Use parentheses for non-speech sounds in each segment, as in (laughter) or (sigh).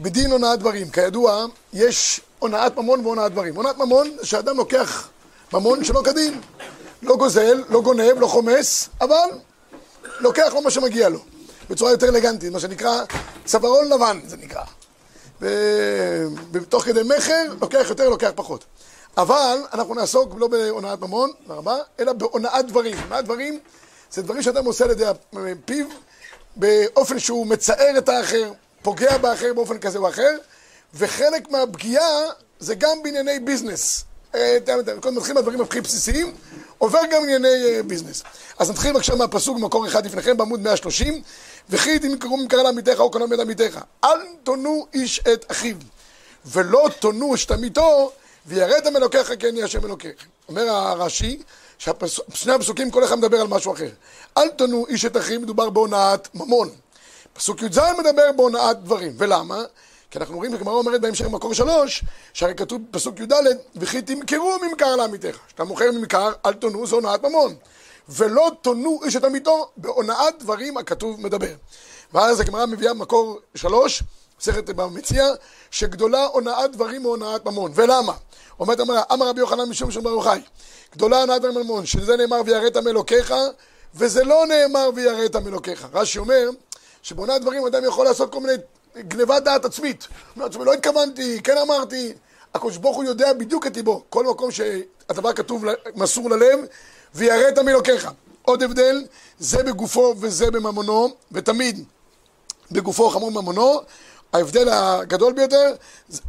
בדין הונאת דברים. כידוע, יש הונאת ממון והונאת דברים. הונאת ממון זה שאדם לוקח ממון שלא כדין. לא גוזל, לא גונב, לא חומס, אבל לוקח לו מה שמגיע לו. בצורה יותר אלגנטית, מה שנקרא צווארון לבן, זה נקרא. ותוך כדי מכר, לוקח יותר, לוקח פחות. אבל אנחנו נעסוק לא בהונאת ממון, רבה, אלא בהונאת דברים. הונאת דברים זה דברים שאדם עושה על ידי פיו באופן שהוא מצער את האחר, פוגע באחר באופן כזה או אחר, וחלק מהפגיעה זה גם בענייני ביזנס. אה, קודם נתחיל מהדברים הכי בסיסיים, עובר גם ענייני אה, ביזנס. אז נתחיל בבקשה מהפסוק במקור אחד לפניכם בעמוד 130, וכי אם קראו ממכר לעמיתך או קנו מיד עמיתך, אל תונו איש את אחיו, ולא תונו את עמיתו, וירד המלוקיך כן יהיה השם אלוקיך. אומר הרש"י, ששני הפסוקים כל אחד מדבר על משהו אחר. אל תונו איש את אחיו, מדובר בהונאת ממון. פסוק י"ז מדבר בהונאת דברים. ולמה? כי אנחנו רואים, הגמרא אומרת בהמשך במקור שלוש, שהרי כתוב בפסוק י"ד, וכי תמכרו ממכר לעמיתך. כשאתה מוכר ממכר, אל תונו, זה הונאת ממון. ולא תונו איש את עמיתו, בהונאת דברים הכתוב מדבר. ואז הגמרא מביאה במקור שלוש, מסכת במציע, שגדולה הונאת דברים מהונאת ממון. ולמה? אומרת אמרה, אמר רבי יוחנן משום שם ברוך חי. גדולה הונאת דברים ממון, שזה נאמר ויראת מאלוקיך, וזה לא נאמר ויראת מאלוקיך. רש"י אומר, שבהונאת דברים אדם יכול לעשות כל מיני גנבת דעת עצמית. אומר, לא התכוונתי, כן אמרתי. הקדוש ברוך הוא יודע בדיוק את ליבו. כל מקום שהדבר כתוב מסור ללב, ויראת מאלוקיך. עוד הבדל, זה בגופו וזה בממונו, ותמיד בגופו חמור ממונו. ההבדל הגדול ביותר,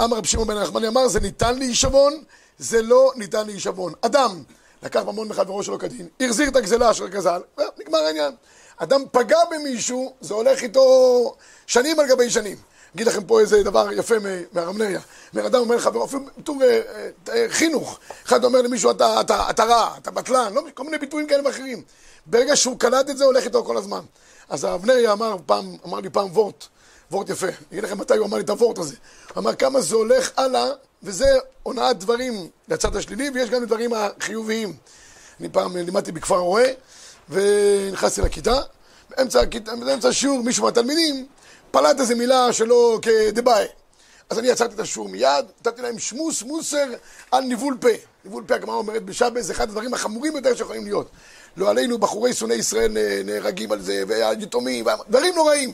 אמר רב שמעון בן נחמני אמר, זה ניתן להישבון, זה לא ניתן להישבון. אדם לקח ממון מחברו שלו כדין, החזיר את הגזלה אשר גזל, נגמר העניין. אדם פגע במישהו, זה הולך איתו שנים על גבי שנים. אגיד לכם פה איזה דבר יפה מהרמניה. אומר אדם אומר ביטוי אה, אה, חינוך. אחד אומר למישהו, אתה, אתה, אתה רע, אתה בטלן, לא, כל מיני ביטויים כאלה ואחרים. ברגע שהוא קלט את זה, הולך איתו כל הזמן. אז הרב אמר פעם, אמר לי פעם וורט, וורט יפה. אגיד לכם מתי הוא אמר לי את הוורט הזה. אמר כמה זה הולך הלאה, וזה הונאת דברים לצד השלילי, ויש גם דברים החיוביים. אני פעם לימדתי בכפר רועה, ונכנסתי לכיתה, באמצע, באמצע השיעור מישהו מהתלמידים פלט איזה מילה שלא כדבעי. אז אני עצרתי את השיעור מיד, נתתי להם שמוס מוסר על ניבול פה. ניבול פה, הגמרא אומרת בשבת, זה אחד הדברים החמורים ביותר שיכולים להיות. לא עלינו, בחורי שונאי ישראל נהרגים על זה, והיתומים, דברים נוראים.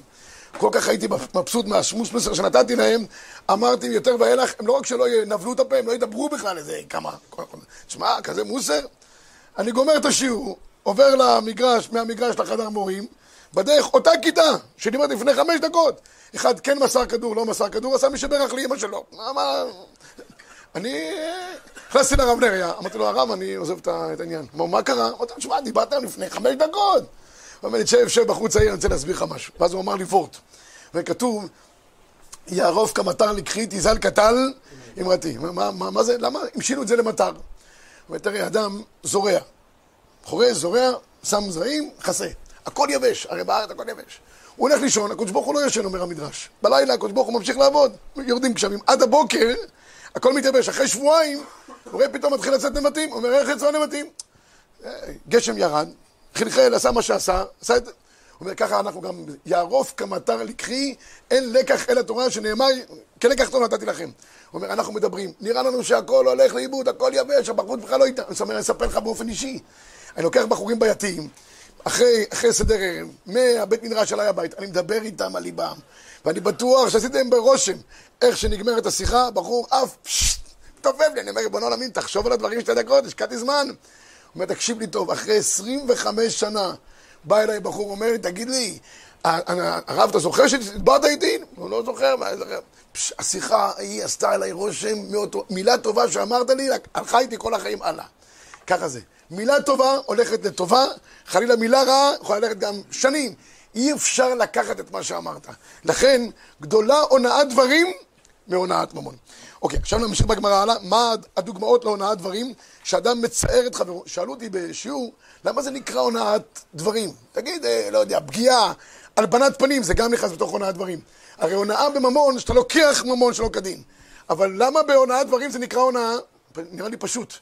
כל כך הייתי מבסוט מהשמוס מוסר שנתתי להם, אמרתי יותר ואילך, הם לא רק שלא ינבלו את הפה, הם לא ידברו בכלל איזה כמה... שמע, כזה מוסר? אני גומר את השיעור, עובר למגרש, מהמגרש לחדר מורים, בדרך אותה כיתה, שדיברתי לפני חמש דקות. אחד כן מסר כדור, לא מסר כדור, עשה מי שברך לאמא שלו. אני נכנסתי לרב נריה, אמרתי לו, הרב, אני עוזב את העניין. אמר, מה קרה? אמרתי לו, תשמע, דיברת לפני חמש דקות. הוא אומר לי, תשב, שב בחוץ העיר, אני רוצה להסביר לך משהו. ואז הוא אמר לי וורט. וכתוב, יערוף כמטר לקחי, תזל קטל אמרתי. מה זה? למה המשינו את זה למטר? הוא אומר, תראה, אדם זורע. חורש, זורע, שם זרעים, חסה. הכל יבש, הרי בארץ הכל יבש. הוא הולך לישון, הקדוש ברוך הוא לא ישן, אומר המדרש. בלילה הקדוש ברוך הוא ממשיך לעבוד, יורדים גשמים. עד הבוקר, הכל מתייבש. אחרי שבועיים, הוא רואה פתאום מתחיל לצאת נמטים, הוא אומר, איך יצאו נמטים? גשם ירד, חלחל, עשה מה שעשה, עשה את... הוא אומר, ככה אנחנו גם, יערוף כמטר לקחי, אין לקח אל התורה שנאמר, כלקח טוב נתתי לכם. הוא אומר, אנחנו מדברים, נראה לנו שהכל הולך לאיבוד, הכל יבש, הבחורות בכלל לא איתה. אני אספר לך באופן אישי. אני לוקח בחורים בעייתיים, אחרי, אחרי סדר ערב, מהבית מדרש אליי הבית, אני מדבר איתם על ליבם, ואני בטוח שעשיתי להם ברושם, איך שנגמרת השיחה, בחור אף תופף לי, אני אומר, ריבונו עולמין, תחשוב על הדברים שתי דקות, השקעתי זמן. הוא אומר, תקשיב לי טוב, אחרי 25 שנה, בא אליי בחור, אומר לי, תגיד לי, הרב, אתה זוכר שדיברת איתי? הוא לא זוכר, מה אני זוכר? השיחה ההיא עשתה עליי רושם, מילה טובה שאמרת לי, הלכה איתי כל החיים הלאה. ככה זה. מילה טובה הולכת לטובה, חלילה מילה רעה יכולה ללכת גם שנים. אי אפשר לקחת את מה שאמרת. לכן, גדולה הונאת דברים מהונאת ממון. אוקיי, עכשיו נמשיך בגמרא הלאה, מה הדוגמאות להונאת דברים שאדם מצער את חברו. שאלו אותי בשיעור, למה זה נקרא הונאת דברים? תגיד, אה, לא יודע, פגיעה, הלבנת פנים, זה גם נכנס בתוך הונאת דברים. הרי הונאה בממון, שאתה לוקח ממון שלא כדין. אבל למה בהונאת דברים זה נקרא הונאה? נראה לי פשוט.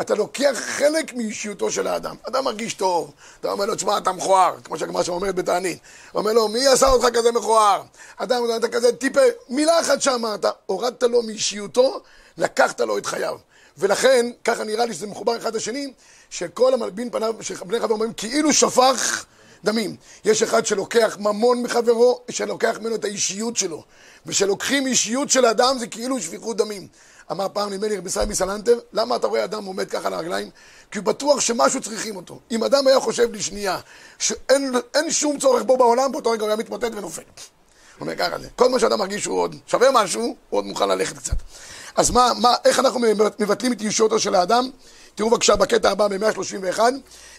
אתה לוקח חלק מאישיותו של האדם. אדם מרגיש טוב, אתה אומר לו, תשמע, אתה מכוער, כמו שהגמרא שם אומרת בתענית. הוא אומר לו, מי עשה אותך כזה מכוער? אדם, אתה כזה טיפה, מילה אחת שמה, אתה הורדת לו מאישיותו, לקחת לו את חייו. ולכן, ככה נראה לי שזה מחובר אחד לשני, שכל המלבין פניו, שבני חבר אומרים, כאילו שפך דמים. יש אחד שלוקח ממון מחברו, שלוקח ממנו את האישיות שלו. ושלוקחים אישיות של אדם זה כאילו שפיכות דמים. אמר פעם נדמה לי רבי ישראל מסלנטר, למה אתה רואה אדם עומד ככה על הרגליים? כי הוא בטוח שמשהו צריכים אותו. אם אדם היה חושב לשנייה שאין שום צורך בו בעולם, באותו רגע הוא היה מתמוטט ונופל. הוא אומר ככה, כל מה שאדם מרגיש שהוא עוד שווה משהו, הוא עוד מוכן ללכת קצת. אז מה, מה, איך אנחנו מבטלים את אישיותו של האדם? תראו בבקשה בקטע הבא ב-131,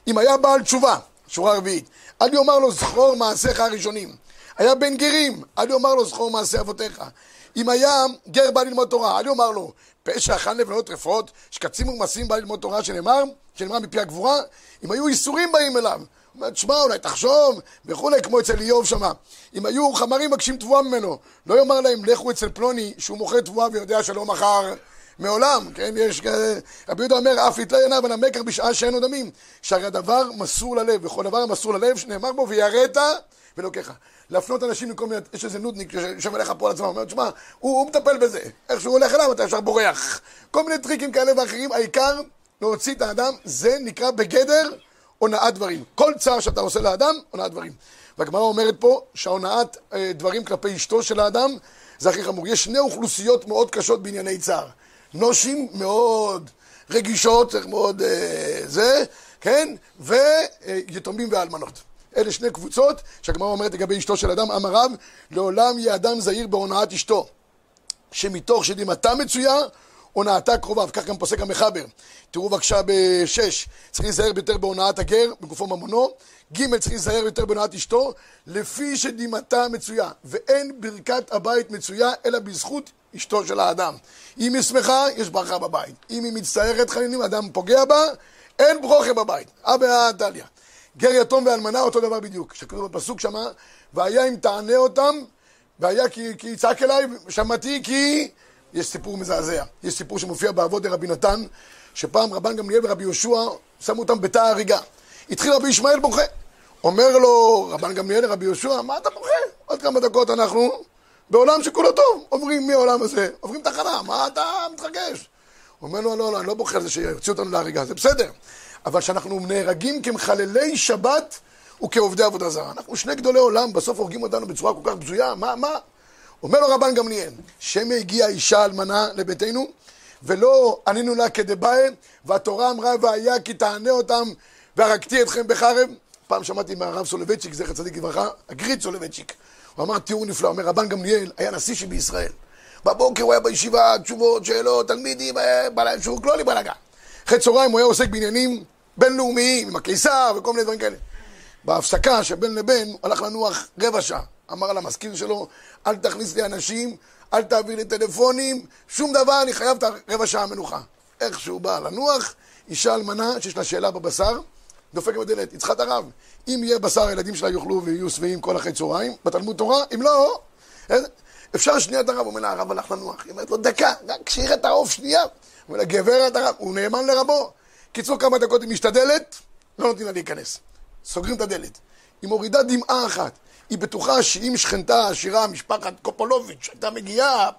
אם היה בעל תשובה, שורה רביעית, אל יאמר לו זכור מעשיך הראשונים. היה בן גרים, אל יאמר לו זכור מעשי אבותיך. אם היה גר בא ללמוד תורה, אל יאמר לו פשע אכל לבנות טרפות, שקצים ומעשים בא ללמוד תורה שנאמר, שנאמר מפי הגבורה, אם היו איסורים באים אליו. הוא אומר, תשמע, אולי תחשוב, וכולי, כמו אצל איוב שמה. אם היו חמרים מבקשים תבואה ממנו, לא יאמר להם, לכו אצל פלוני, שהוא מוכר תבואה ויודע שלא מכר מעולם, כן? יש כאלה... רבי יהודה אומר, אף יתלה עיניו על המקר בשעה שאין עוד דמים. שהרי הדבר מסור ללב, וכל דבר מסור ללב, שנאמר בו, ויראת ולוקחה. להפנות אנשים לכל מיני, יש איזה נודניק שיושב אליך פה על עצמם, אומר, תשמע, הוא, הוא מטפל בזה, איך שהוא הולך אליו אתה ישר בורח. כל מיני טריקים כאלה ואחרים, העיקר להוציא את האדם, זה נקרא בגדר הונאת דברים. כל צער שאתה עושה לאדם, הונאת דברים. והגמרא אומרת פה שהונאת אה, דברים כלפי אשתו של האדם זה הכי חמור. יש שני אוכלוסיות מאוד קשות בענייני צער. נושים מאוד רגישות, מאוד אה, זה, כן? ויתומים ואלמנות. אלה שני קבוצות שהגמרא אומרת לגבי אשתו של אדם, אמר רב, לעולם יהיה אדם זהיר בהונאת אשתו, שמתוך שדמעתה מצויה, הונאתה קרוביו, כך גם פוסק המחבר. תראו בבקשה בשש, צריך להיזהר יותר בהונאת הגר, בגופו ממונו. ג' צריך להיזהר יותר בהונאת אשתו, לפי שדמעתה מצויה. ואין ברכת הבית מצויה, אלא בזכות אשתו של האדם. אם היא שמחה, יש ברכה בבית. אם היא מצטערת חלילים, אדם פוגע בה, אין ברוכה בבית. אבא דליה. גר יתום ואלמנה אותו דבר בדיוק. שכתוב בפסוק שמה, והיה אם תענה אותם, והיה כי, כי יצעק אליי, שמעתי כי... יש סיפור מזעזע. יש סיפור שמופיע באבות דרבי נתן, שפעם רבן גמליאל ורבי יהושע שמו אותם בתא הריגה. התחיל רבי ישמעאל בוכה. אומר לו רבן גמליאל לרבי יהושע, מה אתה בוכה? עוד כמה דקות אנחנו בעולם שכולו טוב. עוברים מהעולם הזה, עוברים תחנה, מה אתה מתרגש? אומר לו, לא, לא, אני לא בוכה על זה שיוציאו אותנו להריגה, זה בסדר. אבל שאנחנו נהרגים כמחללי שבת וכעובדי עבודה זרה. אנחנו שני גדולי עולם, בסוף הורגים אותנו בצורה כל כך בזויה, מה, מה? אומר לו רבן גמליאל, שמא הגיעה אישה אלמנה לביתנו, ולא ענינו לה כדבעי, והתורה אמרה והיה כי תענה אותם והרגתי אתכם בחרב. פעם שמעתי מהרב סולובייצ'יק, זכר צדיק לברכה, הגריד סולובייצ'יק. הוא אמר תיאור נפלא, אומר רבן גמליאל היה נשיא שבישראל. בבוקר הוא היה בישיבה, תשובות, שאלות, תלמידים, שהוא לא לי בלאגן. אחרי צהריים הוא היה עוסק בעניינים בינלאומיים, עם הקיסר וכל מיני דברים כאלה. בהפסקה שבין לבין הוא הלך לנוח רבע שעה. אמר למזכיר שלו, אל תכניס לי אנשים, אל תעביר לי טלפונים, שום דבר, אני חייב את הרבע שעה מנוחה. איך שהוא בא לנוח, אישה אלמנה שיש לה שאלה בבשר, דופק בדלת, היא צריכה את הרב. אם יהיה בשר, הילדים שלה יאכלו ויהיו שבעים כל אחרי צהריים, בתלמוד תורה, אם לא, אפשר שנייה את הרב, אומר לה, הרב הלך לנוח. היא אומרת לו, דקה, רק שיראה את העוף שנייה. אומר לה, גברת הרב, הוא נאמן לרבו. קיצור, כמה דקות היא משתדלת, לא נותנים לה להיכנס. סוגרים את הדלת. היא מורידה דמעה אחת. היא בטוחה שאם שכנתה עשירה, משפחת קופולוביץ', הייתה מגיעה,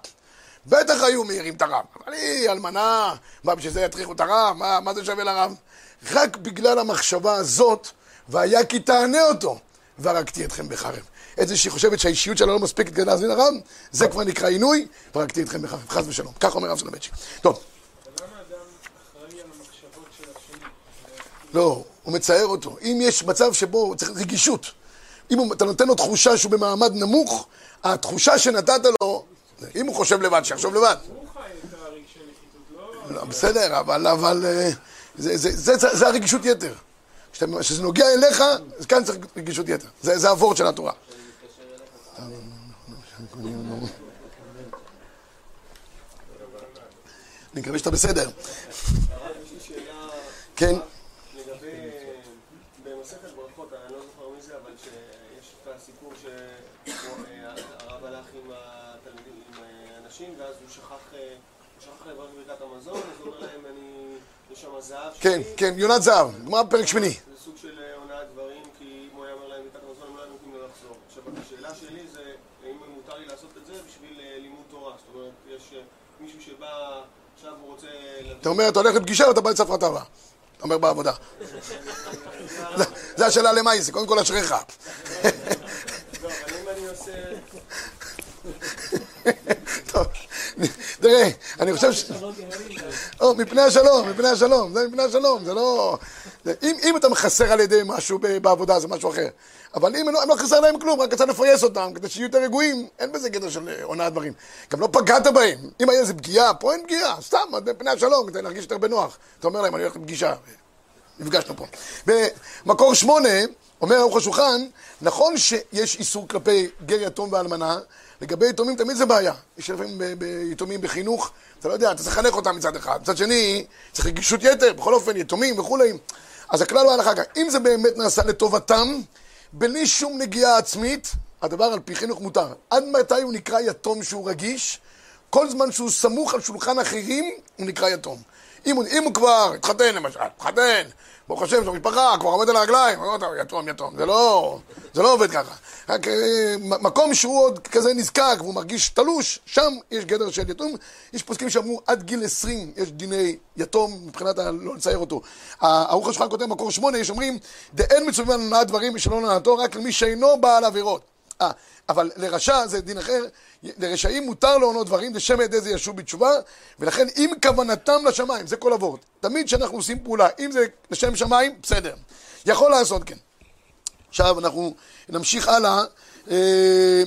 בטח היו מעירים את הרב. אבל היא אלמנה, מה בשביל זה יטריחו את הרב? מה, מה זה שווה לרב? רק בגלל המחשבה הזאת, והיה כי תענה אותו, והרגתי אתכם בחרב. את זה שהיא חושבת שהאישיות שלה לא מספקת כדי להזמין הרב, זה כבר נקרא עינוי, והרגתי אתכם בחרב, חס ושלום. כך אומר רב סולובייצ'יק. טוב. לא, הוא מצער אותו. אם יש מצב שבו צריך רגישות, אם אתה נותן לו תחושה שהוא במעמד נמוך, התחושה שנתת לו, אם הוא חושב לבד, שיחשוב לבד. לא, בסדר, אבל, אבל אה, זה, זה, זה, זה, זה הרגישות יתר. כשזה נוגע אליך, כאן צריך רגישות יתר. זה, זה הוורד של התורה. אני מקווה שאתה בסדר. כן. אנשים, ואז הוא שכח, אה, הוא שכח לברך ברכת המזון, אז הוא אומר להם, אני יש שם זהב כן, כן, יונת זהב, גמרא בפרק שמיני. זה סוג של אה, הונאת דברים, כי אם הוא היה אומר להם ברכת המזון, הם לא היו נותנים לו לחזור. עכשיו, השאלה שלי זה, האם מותר לי לעשות את זה בשביל אה, לימוד תורה? זאת אומרת, יש אה, מישהו שבא, עכשיו הוא רוצה... אתה אומר, אתה הולך לפגישה ואתה בא לצפרת הבא. אתה אומר בעבודה. זה- השאלה למאי, זה קודם כל אשריך. לא, אבל אם אני עושה... תראה, אני חושב ש... או, מפני השלום, מפני השלום, זה מפני השלום, זה לא... אם, אתה מחסר על ידי משהו בעבודה, זה משהו אחר. אבל אם לא, לא חסר להם כלום, רק רצה לפייס אותם, כדי שיהיו יותר רגועים, אין בזה גדר של אה, הונאת דברים. גם לא פגעת בהם. אם היה איזה פגיעה, פה אין פגיעה, סתם, מפני השלום, כדי להרגיש יותר בנוח. אתה אומר להם, אני הולך לפגישה. נפגשנו פה. במקור שמונה, אומר ערוך השולחן, נכון שיש איסור כלפי גר יתום ואלמנה, לגבי יתומים תמיד זה בעיה. יש לפעמים ביתומים בחינוך, אתה לא יודע, אתה צריך לחנך אותם מצד אחד. מצד שני, צריך רגישות יתר, בכל אופן, יתומים וכולי. אז הכלל הוא ההלכה ככה, אם זה באמת נעשה לטובתם, בלי שום נגיעה עצמית, הדבר על פי חינוך מותר. עד מתי הוא נקרא יתום שהוא רגיש? כל זמן שהוא סמוך על שולחן אחרים, הוא נקרא יתום. אם הוא, אם הוא כבר התחתן למשל, התחתן, ברוך השם, לו משפחה, כבר עומד על הרגליים, אומר, "טוב, יתום, יתום. זה לא, זה לא עובד ככה. רק אה, מקום שהוא עוד כזה נזקק והוא מרגיש תלוש, שם יש גדר של יתום. יש פוסקים שאמרו עד גיל 20 יש דיני יתום מבחינת ה- לא לצייר אותו. הערוך השולחן כותב במקור שמונה, יש אומרים, דאין מצווים על הונאת דברים משלא הונאתו רק למי שאינו בעל עבירות. אה, אבל לרשע זה דין אחר, לרשעים מותר להונות דברים, לשם ידי זה ישוב בתשובה, ולכן אם כוונתם לשמיים, זה כל אבות. תמיד כשאנחנו עושים פעולה, אם זה לשם שמיים, בסדר. יכול לעשות כן. עכשיו אנחנו נמשיך הלאה אה,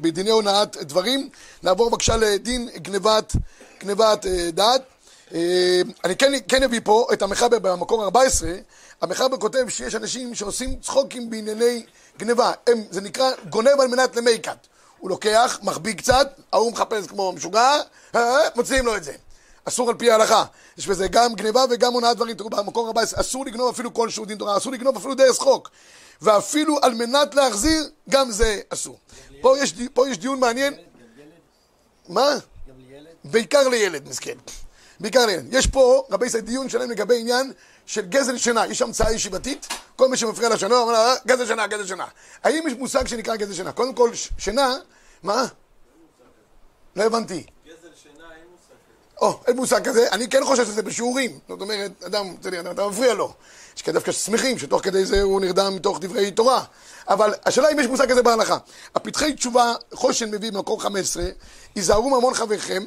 בדיני הונאת דברים. נעבור בבקשה לדין גנבת, גנבת אה, דעת. אה, אני כן, כן אביא פה את המחבר במקור 14. המחבר כותב שיש אנשים שעושים צחוקים בענייני גנבה. הם, זה נקרא גונב על מנת למייקת. הוא לוקח, מחביא קצת, ההוא מחפש כמו משוגע, אה, מוציאים לו את זה. אסור על פי ההלכה. יש בזה גם גניבה וגם הונאת דברים. תראו, במקור 14, אסור לגנוב אפילו כלשהו דין תורה, אסור לגנוב אפילו דרך צחוק. ואפילו על מנת להחזיר, גם זה אסור. פה יש, פה יש דיון מעניין. מה? בעיקר לילד, מסכן. בעיקר לילד. יש פה, רבי ישראל, דיון שלם לגבי עניין של גזל שינה. יש המצאה ישיבתית, כל מי שמפריע לשינה, אומר "אה, גזל שינה, גזל שינה. האם יש מושג שנקרא גזל שינה? קודם כל, שינה, מה? לא הבנתי. גזל שינה, אין מושג כזה. או, אין מושג כזה, אני כן חושב שזה בשיעורים. זאת אומרת, אדם, אתה מפריע לו. יש כאלה דווקא שמחים שתוך כדי זה הוא נרדם מתוך דברי תורה. אבל השאלה אם יש מושג כזה בהלכה. הפתחי תשובה, חושן מביא במקור 15, היזהרו ממון חבריכם,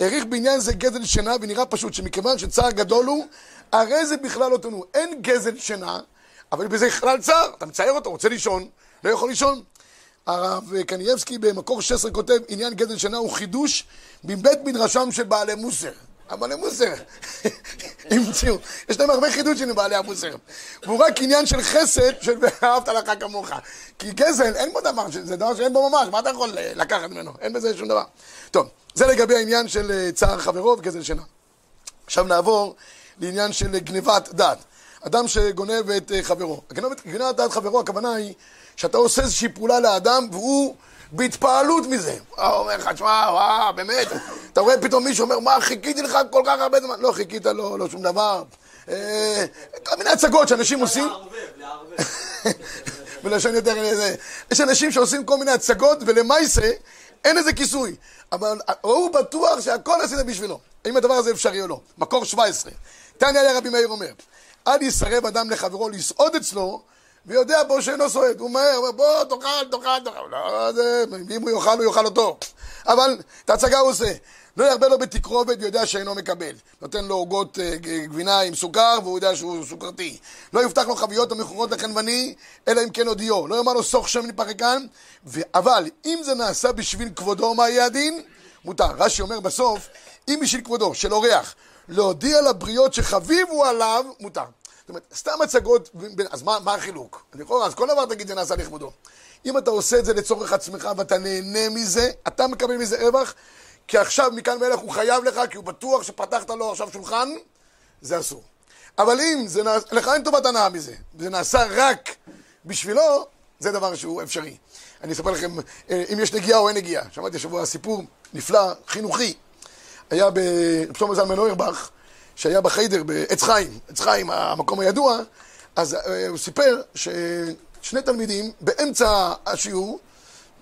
העריך בעניין זה גזל שינה, ונראה פשוט שמכיוון שצער גדול הוא, הרי זה בכלל לא תנו. אין גזל שינה, אבל בזה בכלל צער. אתה מצייר אותו, רוצה לישון, לא יכול לישון. הרב קנייבסקי במקור 16 כותב, עניין גזל שינה הוא חידוש מבית מדרשם של בעלי מוסר. הבעלי מוסר, (laughs) המציאו. יש להם הרבה חידושים לבעלי המוסר. והוא רק עניין של חסד של ואהבת לך כמוך. כי גזל, אין בו דבר, זה דבר שאין בו ממש, מה אתה יכול אה, לקחת ממנו? אין בזה שום דבר. טוב, זה לגבי העניין של אה, צער חברו וגזל שינה. עכשיו נעבור לעניין של גנבת דעת. אדם שגונב את אה, חברו. גנבת, דעת חברו, הכוונה היא שאתה עושה איזושהי פעולה לאדם והוא בהתפעלות מזה. הוא אומר לך, תשמע, וואו, באמת, אתה רואה פתאום מישהו אומר, מה, חיכיתי לך כל כך הרבה זמן? לא חיכית לו, לא שום דבר. אה, כל מיני הצגות שאנשים עושים. בלשון יותר איזה... יש אנשים שעושים כל מיני הצגות, ולמעשה אין איזה כיסוי. אבל הוא בטוח שהכל עשית בשבילו. האם הדבר הזה אפשרי או לא? מקור 17. תניא היה רבי מאיר אומר, אל יסרב אדם לחברו לסעוד אצלו, ויודע בו שאינו סועד. הוא מהר, אומר, בוא, תאכל, תאכל, תאכל. לא, זה, אם הוא יאכל, הוא יאכל אותו. אבל את ההצגה הוא עושה. לא ירבה לו בתקרובת ויודע שאינו מקבל. נותן לו עוגות אה, גבינה עם סוכר והוא יודע שהוא סוכרתי. לא יובטח לו חביות המכורות לחנווני, אלא אם כן הודיעו. לא יאמר לו סוך שמן פרקן, ו... אבל אם זה נעשה בשביל כבודו, מה יהיה הדין? מותר. רש"י אומר בסוף, אם בשביל כבודו של אורח להודיע לבריות שחביבו עליו, מותר. זאת אומרת, סתם הצגות, אז מה, מה החילוק? לכאורה, אז כל דבר תגיד זה נעשה לכבודו. אם אתה עושה את זה לצורך עצמך ואתה נהנה מזה, אתה מקבל מזה רווח, כי עכשיו מכאן ואילך הוא חייב לך, כי הוא בטוח שפתחת לו עכשיו שולחן, זה אסור. אבל אם זה נעשה, לך אין טובת הנאה מזה, זה נעשה רק בשבילו, זה דבר שהוא אפשרי. אני אספר לכם אה, אם יש נגיעה או אין נגיעה. שמעתי השבוע סיפור נפלא, חינוכי. היה שלמה זלמן אוירבך, שהיה בחיידר בעץ חיים, עץ חיים, המקום הידוע, אז אה, הוא סיפר ששני תלמידים באמצע השיעור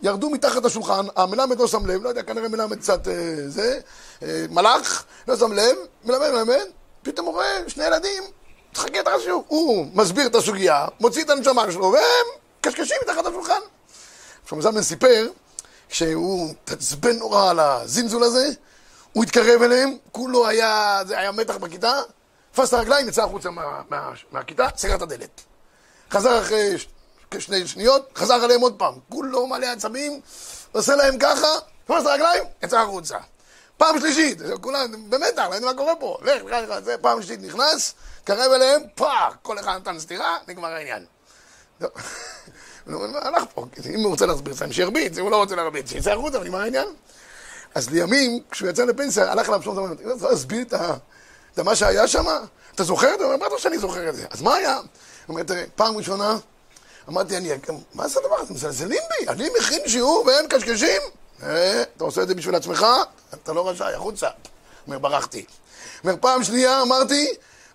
ירדו מתחת לשולחן, המלמד לא שם לב, לא יודע, כנראה מלמד קצת אה, זה, אה, מלאך, לא שם לב, מלמד, מלמד, פתאום הוא רואה שני ילדים, תחכה את השיעור. הוא מסביר את הסוגיה, מוציא את הנשמה שלו, והם קשקשים מתחת לשולחן. עכשיו זלמן סיפר, כשהוא התעצבן נורא על הזינזול הזה, הוא התקרב אליהם, כולו היה, זה היה מתח בכיתה, תפס את הרגליים, יצא החוצה מה, מה, מהכיתה, סגר את הדלת. חזר אחרי כשני שניות, חזר עליהם עוד פעם, כולו מלא עצבים, עושה להם ככה, תפס את הרגליים, יצא החוצה. פעם שלישית, כולם במתח, לא יודע מה קורה פה, לך, לך, לך, זה פעם שלישית נכנס, קרב אליהם, פאק, כל אחד נתן סטירה, נגמר העניין. (laughs) הלך פה, אם הוא רוצה להסביר שירביץ, אם הוא לא רוצה להרביץ, שיצא החוצה ונגמר העניין. אז לימים, כשהוא יצא לפנסיה, הלך אליו שלום זמן, אתה רוצה להסביר את מה שהיה שם? אתה זוכר את זה? הוא אומר, בטח שאני זוכר את זה. אז מה היה? הוא אומר, תראה, פעם ראשונה, אמרתי, אני, מה זה הדבר הזה? מזלזלים בי? אני מכין שיעור והם קשקשים? אה, אתה עושה את זה בשביל עצמך? אתה לא רשאי, החוצה. הוא אומר, ברחתי. אומר, פעם שנייה אמרתי,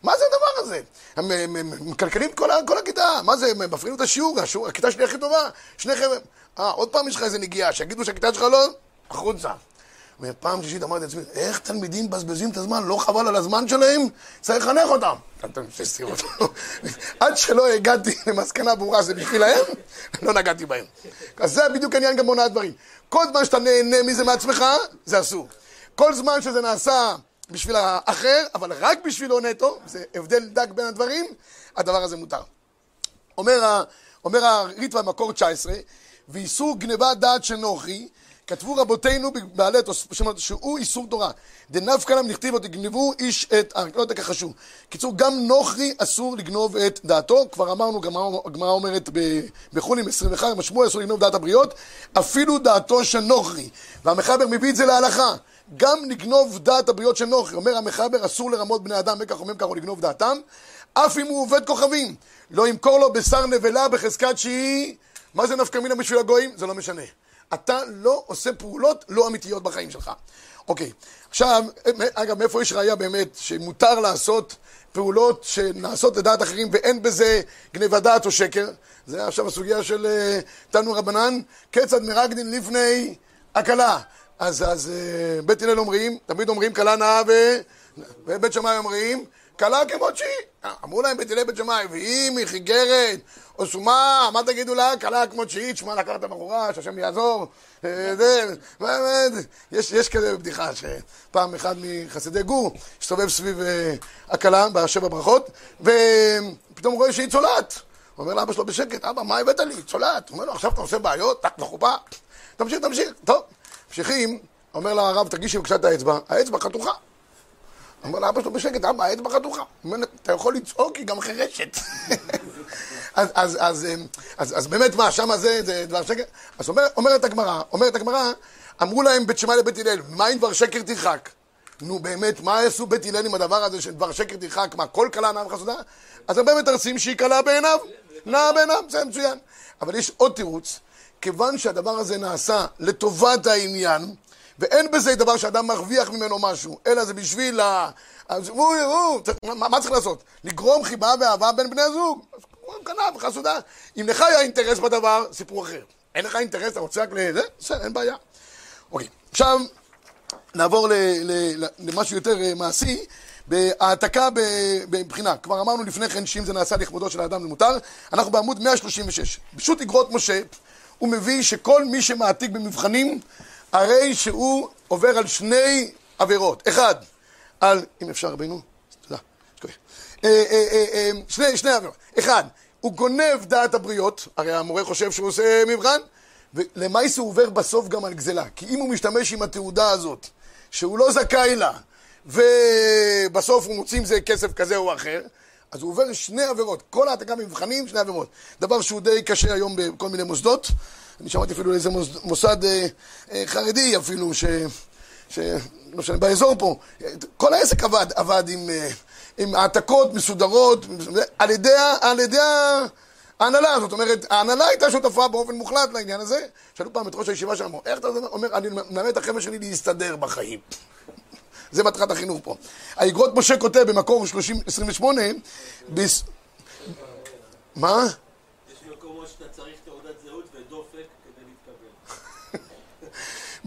מה זה הדבר הזה? הם מקלקלים את כל, הכיתה, מה זה, הם מפריעים את השיעור, הכיתה שלי הכי טובה, שני חבר'ה, אה, עוד פעם יש לך איזה נגיעה, שיגידו שהכיתה שלך לא, החוצה. ופעם שלישית אמרתי לעצמי, איך תלמידים מבזבזים את הזמן, לא חבל על הזמן שלהם? צריך לחנך אותם. (laughs) עד שלא הגעתי למסקנה ברורה שזה בשבילהם, לא נגעתי בהם. אז זה בדיוק העניין גם בעונה הדברים. כל זמן שאתה נהנה מזה מעצמך, זה אסור. כל זמן שזה נעשה בשביל האחר, אבל רק בשבילו נטו, זה הבדל דק בין הדברים, הדבר הזה מותר. אומר, אומר הריטווה במקור 19, ואיסור גניבת דעת של נוכרי, כתבו רבותינו בעלי תוספות, שהוא איסור תורה. דנפקא להם נכתיב עוד יגנבו איש את, לא יודע ככה שהוא. קיצור, גם נוכרי אסור לגנוב את דעתו, כבר אמרנו, הגמרא אומרת בחולים 21, משמוע אסור לגנוב דעת הבריות, אפילו דעתו של נוכרי. והמחבר מביא את זה להלכה. גם לגנוב דעת הבריות של נוכרי. אומר המחבר, אסור לרמות בני אדם, וכך אומרים ככה, או לגנוב דעתם, אף אם הוא עובד כוכבים. לא ימכור לו בשר נבלה בחזקת שהיא... מה זה נפקא מינה בשביל הגויים? זה לא משנה. אתה לא עושה פעולות לא אמיתיות בחיים שלך. אוקיי, עכשיו, אגב, מאיפה יש ראייה באמת שמותר לעשות פעולות שנעשות לדעת אחרים ואין בזה גניבת דעת או שקר? זה עכשיו הסוגיה של uh, תנו רבנן, כיצד מרגדין לפני הכלה. אז, אז uh, בית הלל אומרים, תמיד אומרים כלה נאה ו... ובית שמאי אומרים, כלה כמות שהיא. אמרו להם הלל בית שמאי, ואם היא חיגרת או שומה, מה תגידו לה? קלה כמו תשיעית, שמע לקחת בחורה, שהשם יעזור. אה, יש, יש כזה בדיחה, שפעם אחד מחסידי גור הסתובב סביב אה, הכלה בשבע ברכות, ופתאום רואה שהיא צולעת. הוא אומר לאבא שלו בשקט, אבא, מה הבאת לי? צולעת. הוא אומר לו, עכשיו אתה עושה בעיות, טק לחופה. תמשיך, תמשיך. טוב, ממשיכים, אומר לרב, תגישי בבקשה את האצבע, האצבע חתוכה. אומר לאבא שלו בשקט, אבא, האצבע חתוכה. הוא אומר, אתה יכול לצעוק, היא גם חירשת. (laughs) אז, אז, אז, אז, אז באמת מה, שמה זה, זה דבר שקר? אז אומר, אומרת הגמרא, אומרת הגמרא, אמרו להם בית שמאי לבית הלל, מה אם דבר שקר תרחק? נו באמת, מה יעשו בית הלל עם הדבר הזה של דבר שקר תרחק? מה, כל כלה נאה וחסודה? אז הרבה מתרצים שהיא כלה בעיניו, נאה בעיניו, זה מצוין. אבל יש עוד תירוץ, כיוון שהדבר הזה נעשה לטובת העניין, ואין בזה דבר שאדם מרוויח ממנו משהו, אלא זה בשביל ה... אז הוא, הוא, מה, מה צריך לעשות? לגרום חיבה ואהבה בין בני הזוג. הוא קנה בחסודה. אם לך היה אינטרס בדבר, סיפור אחר. אין לך אינטרס, אתה רוצה רק לזה? בסדר, אין בעיה. אוקיי, עכשיו נעבור למשהו יותר אה, מעשי. בהעתקה בבחינה, כבר אמרנו לפני כן שאם זה נעשה לכבודו של האדם זה מותר, אנחנו בעמוד 136. פשוט אגרות משה, הוא מביא שכל מי שמעתיק במבחנים, הרי שהוא עובר על שני עבירות. אחד, על, אם אפשר רבינו, תודה, אה, אה, אה, שני, שני עבירות. אחד, הוא גונב דעת הבריות, הרי המורה חושב שהוא עושה מבחן, ולמעשה הוא עובר בסוף גם על גזלה. כי אם הוא משתמש עם התעודה הזאת, שהוא לא זכאי לה, ובסוף הוא מוציא עם זה כסף כזה או אחר, אז הוא עובר שני עבירות. כל העתקה במבחנים, שני עבירות. דבר שהוא די קשה היום בכל מיני מוסדות. אני שמעתי אפילו איזה מוסד אה, אה, חרדי אפילו, ש... ש... לא משנה, באזור פה. כל העסק עבד, עבד עם... אה, עם העתקות מסודרות, על ידי, על ידי ההנהלה, זאת אומרת, ההנהלה הייתה שותפה באופן מוחלט לעניין הזה. שאלו פעם את ראש הישיבה שלנו, איך אתה אומר, אני מלמד את החבר'ה שלי להסתדר בחיים. זה מטרת החינוך פה. האגרות משה כותב במקור 30, 28, בס... מה? יש מקומות שאתה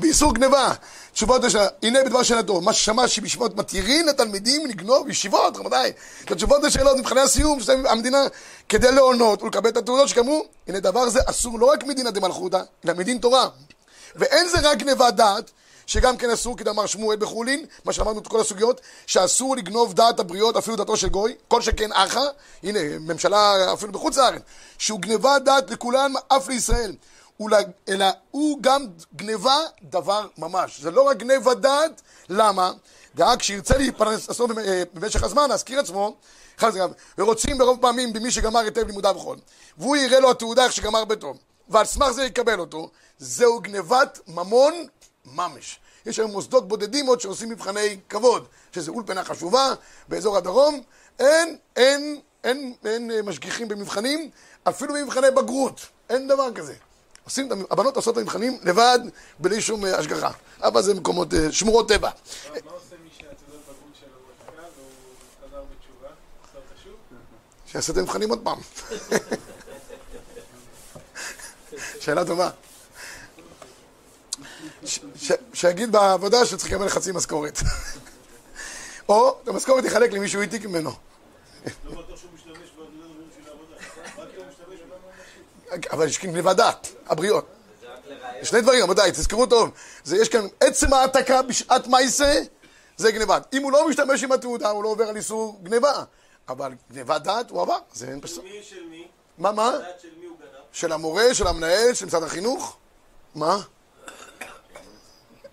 באיסור גניבה. תשובות לשאלה, הנה בדבר שאלתו, מה ששמע שבישיבות מתירים לתלמידים לגנוב בישיבות, רבותיי. את התשובות לשאלות מבחני הסיום שעושה המדינה כדי להונות ולקבל את התעודות שכאמרו, הנה דבר זה אסור לא רק מדינא דמלכותא, אלא מדין תורה. ואין זה רק גניבת דעת, שגם כן אסור כדאמר שמואל בחולין, מה שאמרנו את כל הסוגיות, שאסור לגנוב דעת הבריות אפילו דעתו של גוי, כל שכן אחא, הנה, ממשלה אפילו בחוץ לארץ, שהוא גניבת דעת לכולם, אף לישראל. אלא הוא גם גניבה דבר ממש. זה לא רק גניבה דעת, למה? דאג כשירצה להתפרנס במ- אה, במשך הזמן, להזכיר עצמו, ורוצים ברוב פעמים במי שגמר היטב לימודיו וכל, והוא יראה לו התעודה איך שגמר ביתו, ועל סמך זה יקבל אותו, זהו גניבת ממון ממש. יש היום מוסדות בודדים עוד שעושים מבחני כבוד, שזה אולפנה חשובה באזור הדרום, אין, אין, אין, אין אה, משגיחים במבחנים, אפילו במבחני בגרות, אין דבר כזה. עושים, הבנות עושות את המבחנים לבד, בלי שום אה, השגחה. אבל זה מקומות, אה, שמורות טבע. מה מה עושה מי שהתעודת בגרות שלו הוא מחקה והוא חזר בתשובה? עושה אותה שוב? שיעשה את המבחנים עוד פעם. (laughs) שאלה טובה. שיגיד בעבודה שצריך לקבל חצי משכורת. (laughs) או את המשכורת יחלק למישהו העתיק ממנו. לא בטוח שהוא משתמש בתעודת זהות בשביל העבודה. רק אם הוא משתמש בה. אבל יש כאן גניבת דעת, הבריות. שני דברים, רבותיי, תזכרו טוב. זה יש כאן עצם העתקה בשעת מעשה, זה גניבת. אם הוא לא משתמש עם התעודה, הוא לא עובר על איסור גניבה. אבל גניבת דעת הוא עבר, זה אין. מי של מי? מה, מה? דעת של מי הוא גנב? של המורה, של המנהל, של משרד החינוך? מה?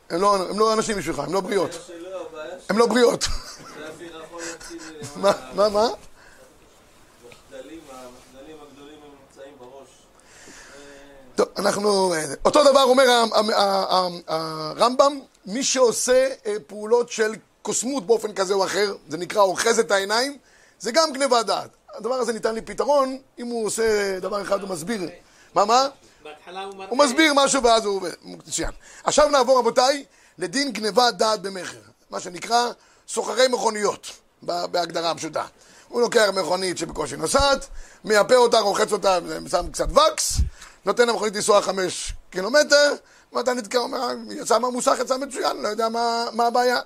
הם לא, הם לא אנשים בשבילך, הם לא בריאות. שלו, הבעיה הם לא בריאות. יוצאים מה, מה, מה? המחדלים, המחדלים הגדולים הם נמצאים בראש. טוב, אנחנו... אה, אותו דבר אומר הרמב"ם, מי שעושה אה, פעולות של קוסמות באופן כזה או אחר, זה נקרא אוחז את העיניים, זה גם גניבת דעת. הדבר הזה ניתן לי פתרון, אם הוא עושה דבר אחד הוא מסביר. מה, מה? הוא מסביר משהו ואז הוא... מצוין. עכשיו נעבור, רבותיי, לדין גניבת דעת במכר. מה שנקרא סוחרי מכוניות, בהגדרה הפשוטה. הוא לוקח מכונית שבקושי נוסעת, מייפה אותה, רוחץ אותה, שם קצת וקס, נותן למכונית לנסוע חמש קילומטר, ואתה נתקע, אומר, יצא מהמוסך, יצא מצוין, לא יודע מה, מה הבעיה.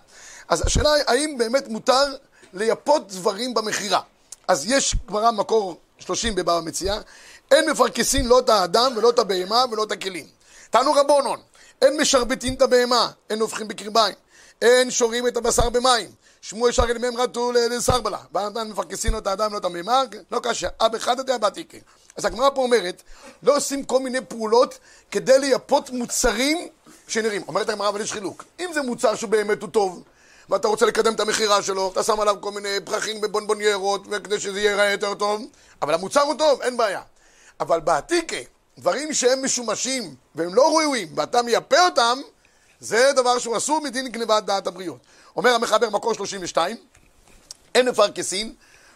אז השאלה היא, האם באמת מותר לייפות דברים במכירה? אז יש גמרא מקור 30 בבבא מציאה, אין מפרכסין לא את האדם ולא את הבהמה ולא את הכלים. תנו רבונון, אין משרבטין את הבהמה, אין נובחין בקרביים, אין שורים את הבשר במים. שמואל שר אל מהם רתו לסרבלה, ואנתן מפרכסין לא את האדם ולא את הבהמה, לא קשה, אב אחד הדעה בעתיקה. אז הגמרא פה אומרת, לא עושים כל מיני פעולות כדי לייפות מוצרים שנראים. אומרת הגמרא, אבל יש חילוק. אם זה מוצר שבאמת הוא טוב, ואתה רוצה לקדם את המכירה שלו, אתה שם עליו כל מיני פרחים בבונבוניירות, וכדי שזה ייראה יותר טוב, אבל המוצר הוא טוב, אין בעיה. אבל בעתיקה, דברים שהם משומשים והם לא ראויים, ואתה מייפה אותם, זה דבר שהוא אסור מדין גנבת דעת הבריות. אומר המחבר מקור 32, אין מפרכסין,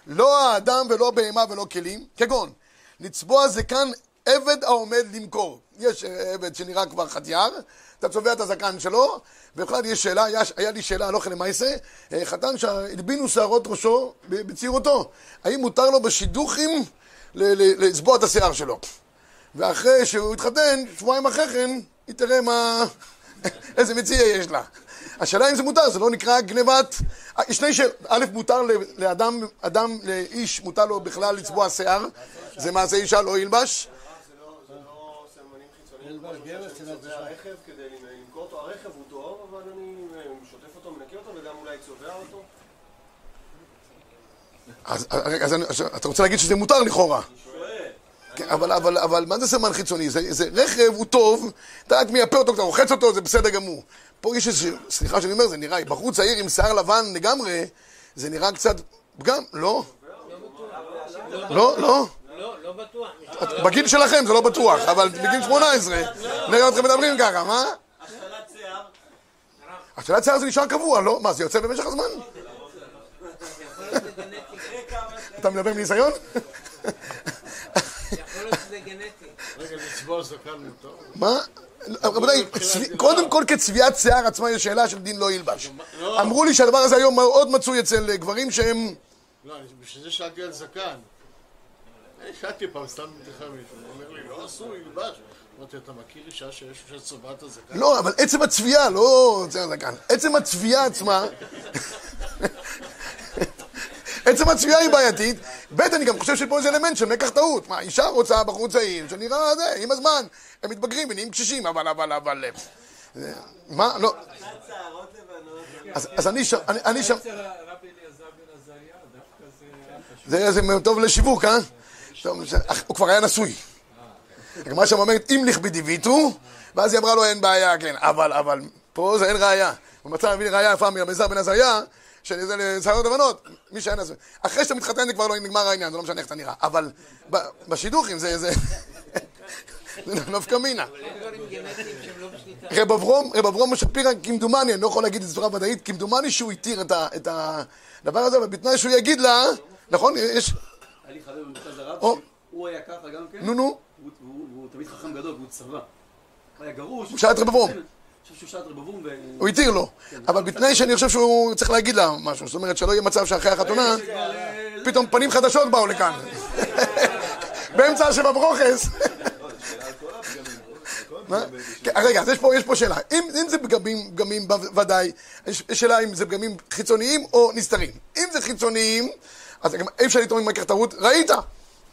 לא האדם ולא בהמה ולא כלים, כגון לצבוע זקן עבד העומד למכור. יש אה, עבד שנראה כבר חטיאר, אתה צובע את הזקן שלו, ובכלל יש שאלה, היה, היה לי שאלה הלוך למעשה, אה, חתן שהלבינו שערות ראשו בצעירותו, האם מותר לו בשידוכים לצבוע את השיער שלו? ואחרי שהוא התחתן, שבועיים אחרי כן, היא תראה מה... איזה מציע יש לה. השאלה אם זה מותר, זה לא נקרא גנבת... שני שאלות. א', מותר לאדם, אדם, לאיש, מותר לו בכלל לצבוע שיער, זה מעשה אישה לא ילבש. הרכב הוא טוב, אבל אני שוטף אותו, מנקה אותו, וגם אולי צובע אותו. אז אתה רוצה להגיד שזה מותר לכאורה. כן, אבל, אבל, אבל מה זה סמן חיצוני? זה, זה רכב הוא טוב, אתה רק מייפה אותו, אתה רוחץ אותו, זה בסדר גמור. פה יש איזה, סליחה שאני אומר, זה נראה, בחור צעיר עם שיער לבן לגמרי, זה נראה קצת פגם, לא? לא, לא. לא, לא בטוח. בגיל שלכם זה לא בטוח, אבל בגיל 18, נראה אתכם מדברים ככה, מה? השתלת שיער. השאלת שיער זה נשאר קבוע, לא? מה, זה יוצא במשך הזמן? (laughs) אתה מדבר מניסיון? (laughs) יכול להיות שזה גנטי. רגע, לצבוע זקן מותר? מה? רבותיי, קודם כל כצביעת שיער עצמה יש שאלה של דין לא ילבש. אמרו לי שהדבר הזה היום מאוד מצוי אצל גברים שהם... לא, בשביל זה שאלתי על זקן. שאלתי פעם, סתם מישהו, הוא אומר לי, לא אסור ילבש. אמרתי, אתה מכיר אישה שיש שצובעת הזקן? לא, אבל עצם הצביעה, לא הזקן. עצם הצביעה עצמה... (laughs) עצם הצביעה היא בעייתית. ב', אני גם חושב שפה איזה אלמנט של מקח טעות. מה, אישה רוצה בחור צעיר שנראה זה, עם הזמן. הם מתבגרים ונהיים קשישים, אבל, אבל, אבל... אה, מה, לא. אז, אני שם, אני, שם, זה טוב לשיווק, אה? הוא כבר היה נשוי. הגמרא שם אומרת, אם לכבי דיוויתו, ואז היא אמרה לו, אין בעיה, כן, אבל, אבל, פה זה אין ראייה. הוא מצא ראייה יפה מרמזר בן עזריה, שזה לשערות לבנות, מי שהיה נשוי. אחרי שאתה מתחתן זה כבר לא נגמר העניין, זה לא משנה איך אתה נראה. אבל בשידוכים זה, זה, (laughs) זה נפקא מינה. רב אברום, רב אברום שפירא, כמדומני, אני לא יכול להגיד את זה בצורה ודאית, כמדומני שהוא התיר את, הדבר הזה, אבל בתנאי שהוא יגיד לה, נכון? יש... היה לי חבר במרכז הרב, או. שהוא היה ככה גם כן, נו נו, הוא- הוא הוא תמיד חכם גדול, והוא צבא. הוא היה גרוש. הוא שאל את רב אברום. הוא התיר לו, אבל בתנאי שאני חושב שהוא צריך להגיד לה משהו, זאת אומרת שלא יהיה מצב שאחרי החתונה, פתאום פנים חדשות באו לכאן. באמצע השבע ברוכס. כן, רגע, אז יש פה, שאלה. אם, אם זה פגמים, פגמים ודאי, שאלה אם זה פגמים חיצוניים או נסתרים. אם זה חיצוניים, אז אי אפשר לטעון עם מקר טעות, ראית.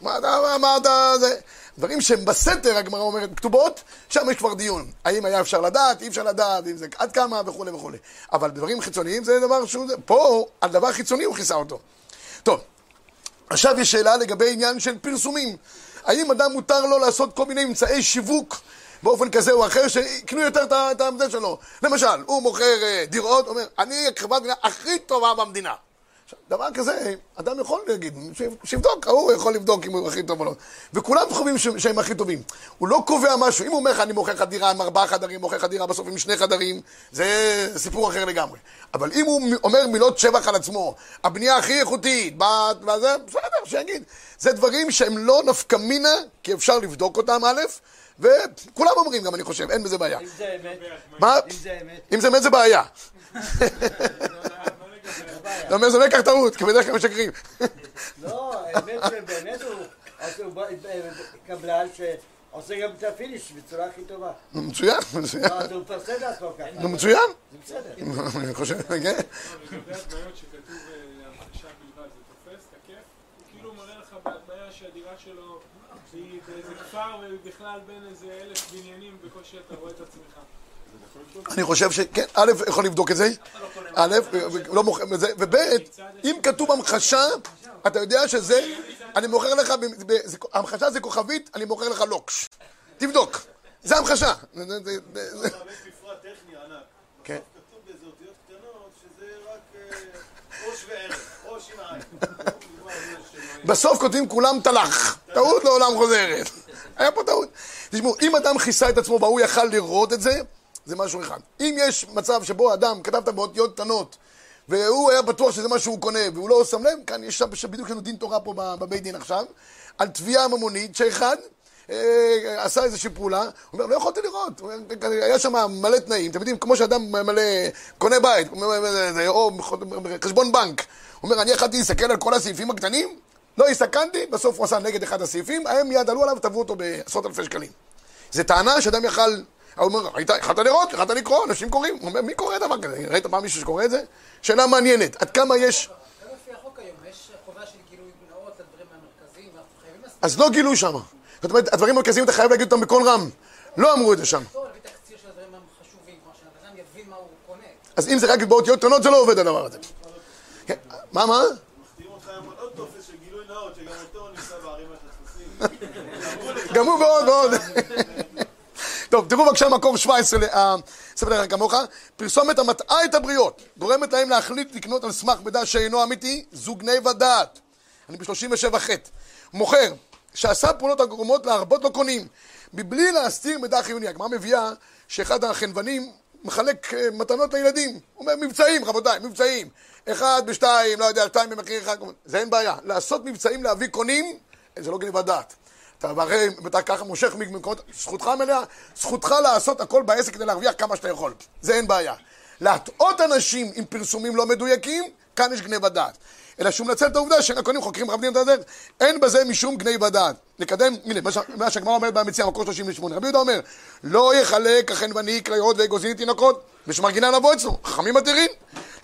מה אתה, מה אתה, זה... דברים שהם בסתר, הגמרא אומרת, כתובות, שם יש כבר דיון. האם היה אפשר לדעת, אי אפשר לדעת, אם זה עד כמה וכולי וכולי. אבל דברים חיצוניים זה דבר שהוא... פה, על דבר חיצוני הוא כיסה אותו. טוב, עכשיו יש שאלה לגבי עניין של פרסומים. האם אדם מותר לו לעשות כל מיני אמצעי שיווק באופן כזה או אחר שיקנו יותר את העמדה שלו? למשל, הוא מוכר אה, דירות, אומר, אני חברת מדינה הכי טובה במדינה. דבר כזה, אדם יכול להגיד, שיבדוק, ההוא יכול לבדוק אם הוא הכי טוב או לא. וכולם חושבים שהם הכי טובים. הוא לא קובע משהו. אם הוא אומר לך, אני מוכר לך דירה עם ארבעה חדרים, מוכר לך דירה בסוף עם שני חדרים, זה סיפור אחר לגמרי. אבל אם הוא אומר מילות שבח על עצמו, הבנייה הכי איכותית, וזה, בסדר, שיגיד. זה דברים שהם לא נפקא מינה, כי אפשר לבדוק אותם, א', וכולם אומרים גם, אני חושב, אין בזה בעיה. אם זה אמת, מה? אם זה אמת, אם זה אמת זה בעיה. (laughs) אתה אומר, זה לא טעות, כי בדרך כלל משקרים. (laughs) לא, האמת שבאמת הוא בא- קבלן שעושה גם את הפיניש בצורה הכי טובה. נו, מצוין, מצוין. לא, אז הוא מפרסם לעצמו ככה. נו, מצוין. זה בסדר. (laughs) אני חושב, כן. לגבי הדמיות שכתוב אה, המחשה בלבד, זה תופס, תקף? הוא כאילו מראה לך בהדמיה שהדירה שלו היא באיזה כפר ובכלל בין איזה אלף בניינים בקושי אתה רואה את עצמך. אני חושב שכן, א', יכול לבדוק את זה, א', לא מוכר את זה, וב', אם כתוב המחשה, אתה יודע שזה, אני מוכר לך, המחשה זה כוכבית, אני מוכר לך לוקש. תבדוק, זה המחשה. כן. בסוף כותבים כולם תלך, טעות לעולם חוזרת. היה פה טעות. תשמעו, אם אדם כיסה את עצמו והוא יכל לראות את זה, זה משהו אחד. אם יש מצב שבו אדם, כתבת באותיות קטנות, והוא היה בטוח שזה מה שהוא קונה, והוא לא שם לב, כאן יש שם בדיוק לנו דין תורה פה בבית דין עכשיו, על תביעה ממונית שאחד אה, עשה איזושהי פעולה, הוא אומר, לא יכולתי לראות, היה שם מלא תנאים, אתם יודעים, כמו שאדם מלא, קונה בית, או חשבון בנק, הוא אומר, אני יכלתי להסתכל על כל הסעיפים הקטנים, לא הסתכלתי, בסוף הוא עשה נגד אחד הסעיפים, הם מיד עלו עליו ותבעו אותו בעשרות אלפי שקלים. זו טענה שאדם יכל, הוא אומר, "היית- יכלת לראות, יכלת לקרוא, אנשים קוראים, הוא אומר, מי קורא דבר כזה? ראית פעם מישהו שקורא את זה? שאלה מעניינת, עד כמה יש, גם לפי החוק היום, יש חובה של גילוי נאות לדברים המרכזיים, ואנחנו חייבים לעשות אז לא גילוי שם. זאת אומרת, הדברים המרכזיים אתה חייב להגיד אותם בקול רם. לא אמרו את זה שם. אז אם זה רק באותיות קטנות, זה לא עובד הדבר הזה. מה, מה? (laughs) גם הוא ועוד ועוד. (laughs) טוב, תראו בבקשה מקור 17 לספר דרך כמוך. פרסומת המטעה את הבריות, גורמת להם להחליט לקנות על סמך מידע שאינו אמיתי, זו גניבה דעת. אני ב-37ח'. מוכר, שעשה פעולות הגורמות להרבות לא קונים, מבלי להסתיר מידע חיוני. הגמרא מביאה שאחד החנוונים מחלק אה, מתנות לילדים. הוא אומר, מבצעים, רבותיי, מבצעים. אחד בשתיים, לא יודע, שתיים במחיר אחד. זה אין בעיה. לעשות מבצעים להביא קונים, זה לא גניבת דעת. אתה הרי, אתה ככה מושך ממקומות, זכותך המלאה, זכותך לעשות הכל בעסק כדי להרוויח כמה שאתה יכול. זה אין בעיה. להטעות אנשים עם פרסומים לא מדויקים, כאן יש גניבת דעת. אלא שהוא מנצל את העובדה שהקונים חוקרים מכבדים את הדרך, אין בזה משום גניבת דעת. נקדם, הנה, מה שהגמרא אומרת במציע, מקור 38. רבי יהודה אומר, לא יחלק החנווני כליות ואגוזים תינוקות, ושמרגינה לבוא אצלו, חכמים מתירים,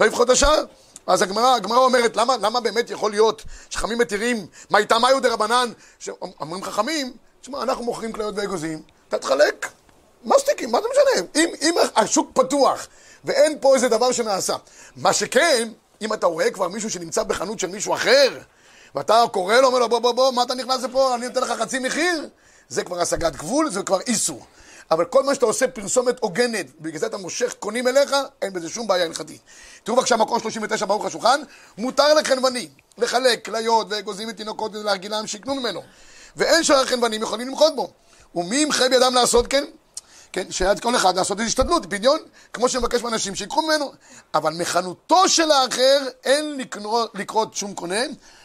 לא יבחור את השאר. אז הגמרא, הגמרא אומרת, למה, למה באמת יכול להיות שחכמים מתירים, מה איתם מאיו דרבנן, שאומרים חכמים, תשמע, אנחנו מוכרים כליות ואגוזים, אתה תחלק, מסטיקים, מה זה משנה? אם, אם השוק פתוח ואין פה איזה דבר שנעשה. מה שכן, אם אתה רואה כבר מישהו שנמצא בחנות של מישהו אחר, ואתה קורא לו, אומר לו, בוא, בוא, בוא, מה אתה נכנס לפה, אני נותן לך חצי מחיר, זה כבר השגת גבול, זה כבר איסור. אבל כל מה שאתה עושה פרסומת הוגנת, בגלל זה אתה מושך קונים אליך, אין בזה שום בעיה הלכתית. תראו בבקשה מקור 39 ברוך השולחן, מותר לחנווני לחלק כליות ואגוזים ותינוקות ולהרגילם שיקנו ממנו. ואין שאר החנוונים יכולים למחות בו. ומי ימחה בידם לעשות כן? כן, שעד כל אחד לעשות איזו השתדלות, פדיון, כמו שמבקש מאנשים שיקחו ממנו. אבל מחנותו של האחר אין לקרות שום קונה,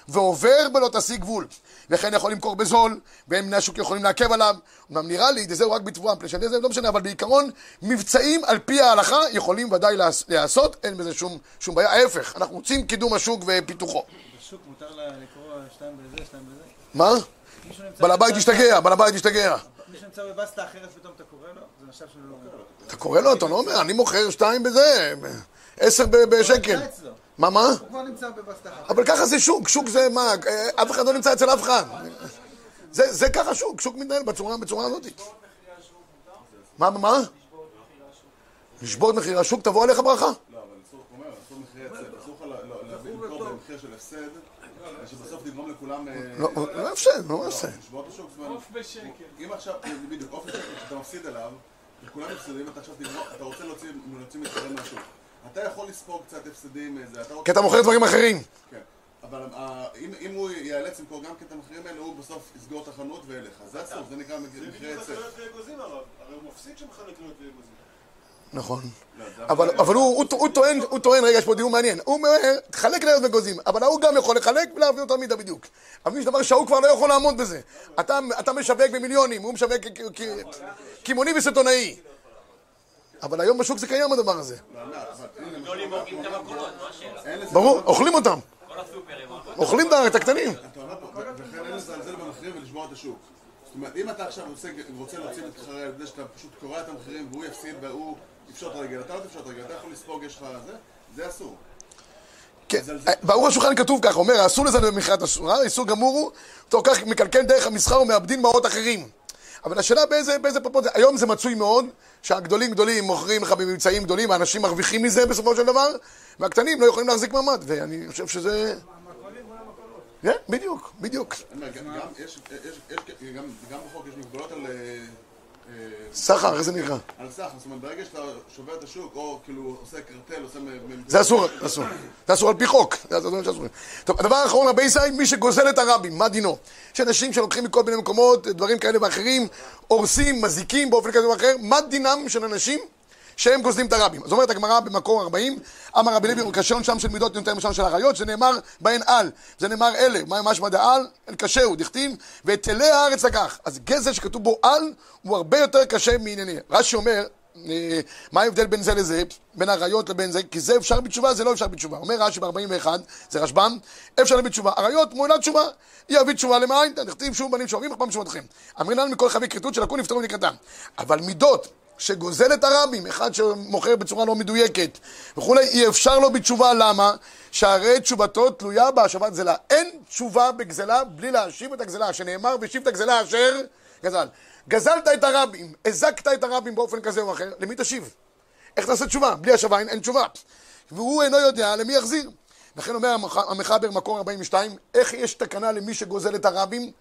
ועובר בלא תשיג גבול. וכן יכול למכור בזול, והם בני השוק יכולים לעכב עליו. אמנם נראה לי, זהו רק בתבואה, מפני שאני זה לא משנה, אבל בעיקרון, מבצעים על פי ההלכה יכולים ודאי להיעשות, אין בזה שום, שום בעיה. ההפך, אנחנו רוצים קידום השוק ופיתוחו. בשוק מותר לקרוא שתיים בזה, שתיים בזה? מה? בעל הבית השתגע, בעל הבית השתגע. מישהו נמצא בבסטה אחרת פתאום אתה קורא לו? זה נחשב שלא... אתה קורא לו, אתה לא אומר, אני מוכר שתיים בזה, עשר ב- בשקל. מה, מה? הוא כבר נמצא בבסטה אחרת. אבל ככה זה שוק, שוק זה מה, אה, אף אחד לא נמצא אצל אף אחד. זה, זה ככה שוק, שוק מתנהל בצורה, בצורה הזאת. מה, מה, מה? לשבור את מחירי השוק, תבוא עליך ברכה. לא, אבל אסור, הוא אומר, אסור מחירי הפסד, אסור לך למכור במחיר של הפסד, ושבסוף תגרום לכולם... אה, לא, לא הפסד, לא הפסד. לשבור את השוק, זאת אומרת, עוף בשקל. אם עכשיו, בדיוק, אופן שקל שאתה מפסיד עליו, וכולם הפסדים, אתה עכשיו תגרום, אתה רוצה להוציא מתחרים מהשוק. אתה יכול לספוג קצת הפסדים, אה, זה, אתה רוצה... כי אתה מוכר דברים אחרים. כן. אבל אה, אם, אם הוא ייאלץ למכור גם את המחירים האלה, הוא בסוף יסגור את החנות וילך. אז זה אסור, זה נקרא מחירי זה הפסד. כליות ואגוזים הרב, הרי הוא מפסיד שמחלק כליות ואגוזים. נכון. לא, אבל, אבל הוא, הוא, הוא, טוען, הוא טוען, רגע, יש פה דיון מעניין. הוא אומר, תחלק לילד וגוזים, אבל ההוא גם יכול לחלק ולהביא אותה מידה בדיוק. אבל יש דבר שההוא כבר לא יכול לעמוד בזה. אתה, אתה משווק במיליונים, הוא משווק קמעוני וסיטונאי. אבל היום בשוק זה קיים הדבר הזה. את השאלה? ברור, אוכלים אותם. אוכלים את הקטנים. אתה אומר פה, וכן אין לזלזל במחירים ולשבור את השוק. זאת אומרת, אם אתה עכשיו רוצה, רוצה להוציא מתחרה על זה שאתה פשוט קורע את המחירים והוא יפסיד והוא יפשוט רגל, אתה לא תפשוט רגל, אתה יכול לספוג, יש לך זה, זה אסור. כן, ברור השולחן כתוב ככה, אומר, אסור לזה במכירת אסורה, איסור גמור הוא, תוך כך מקלקל דרך המסחר ומאבדים מעות אחרים. אבל השאלה באיזה, באיזה פרופורציה, היום זה מצוי מאוד, שהגדולים גדולים מוכרים לך במבצעים גדולים, האנשים מרוויחים מזה בסופו של דבר, והקטנים לא יכולים להחזיק מעמד, ואני חושב שזה... כן, בדיוק, בדיוק. גם- גם יש- יש- יש- גם גם בחוק יש מגבלות על... סחר, איך זה נקרא? על סחר, זאת אומרת, ברגע שאתה שובר את השוק, או כאילו עושה קרטל, עושה... זה אסור, אסור. זה אסור על פי חוק. זה הדברים שאסורים. טוב, הדבר האחרון, רבי ישראל, מי שגוזל את הרבים, מה דינו? יש אנשים שלוקחים מכל מיני מקומות, דברים כאלה ואחרים, הורסים, מזיקים באופן כזה או אחר, מה דינם של אנשים שהם גוזלים את הרבים? אז אומרת הגמרא במקור 40, אמר רבי לוי, קשרון שם של מידות נותן שם של אריות, זה נאמר בהן על, זה נאמר אלה, מה משמע דעל? אל קשהו, דכתיב, ואת אלי הארץ לקח. אז גזל שכתוב בו על, הוא הרבה יותר קשה מענייני. רש"י אומר, אה, מה ההבדל בין זה לזה, בין אריות לבין זה? כי זה אפשר בתשובה, זה לא אפשר בתשובה. אומר רש"י ב-41, זה רשב"ם, אפשר בתשובה. אריות מועילת תשובה, יביא תשובה למעין, תכתיב שוב בנים שאוהבים אך פעם תשובתכם. אמרינן מכל חבי כריתות שלקו נפטרו לקראתם. אבל מידות שגוזל את הרבים, אחד שמוכר בצורה לא מדויקת וכולי, אי אפשר לו בתשובה, למה? שהרי תשובתו תלויה בהשבת גזלה. אין תשובה בגזלה בלי להשיב את הגזלה, שנאמר והשיב את הגזלה אשר גזל. גזלת את הרבים, הזקת את הרבים באופן כזה או אחר, למי תשיב? איך תעשה תשובה? בלי השבה אין, אין תשובה. והוא אינו יודע למי יחזיר. לכן אומר המח- המחבר מקור 42, איך יש תקנה למי שגוזל את הרבים?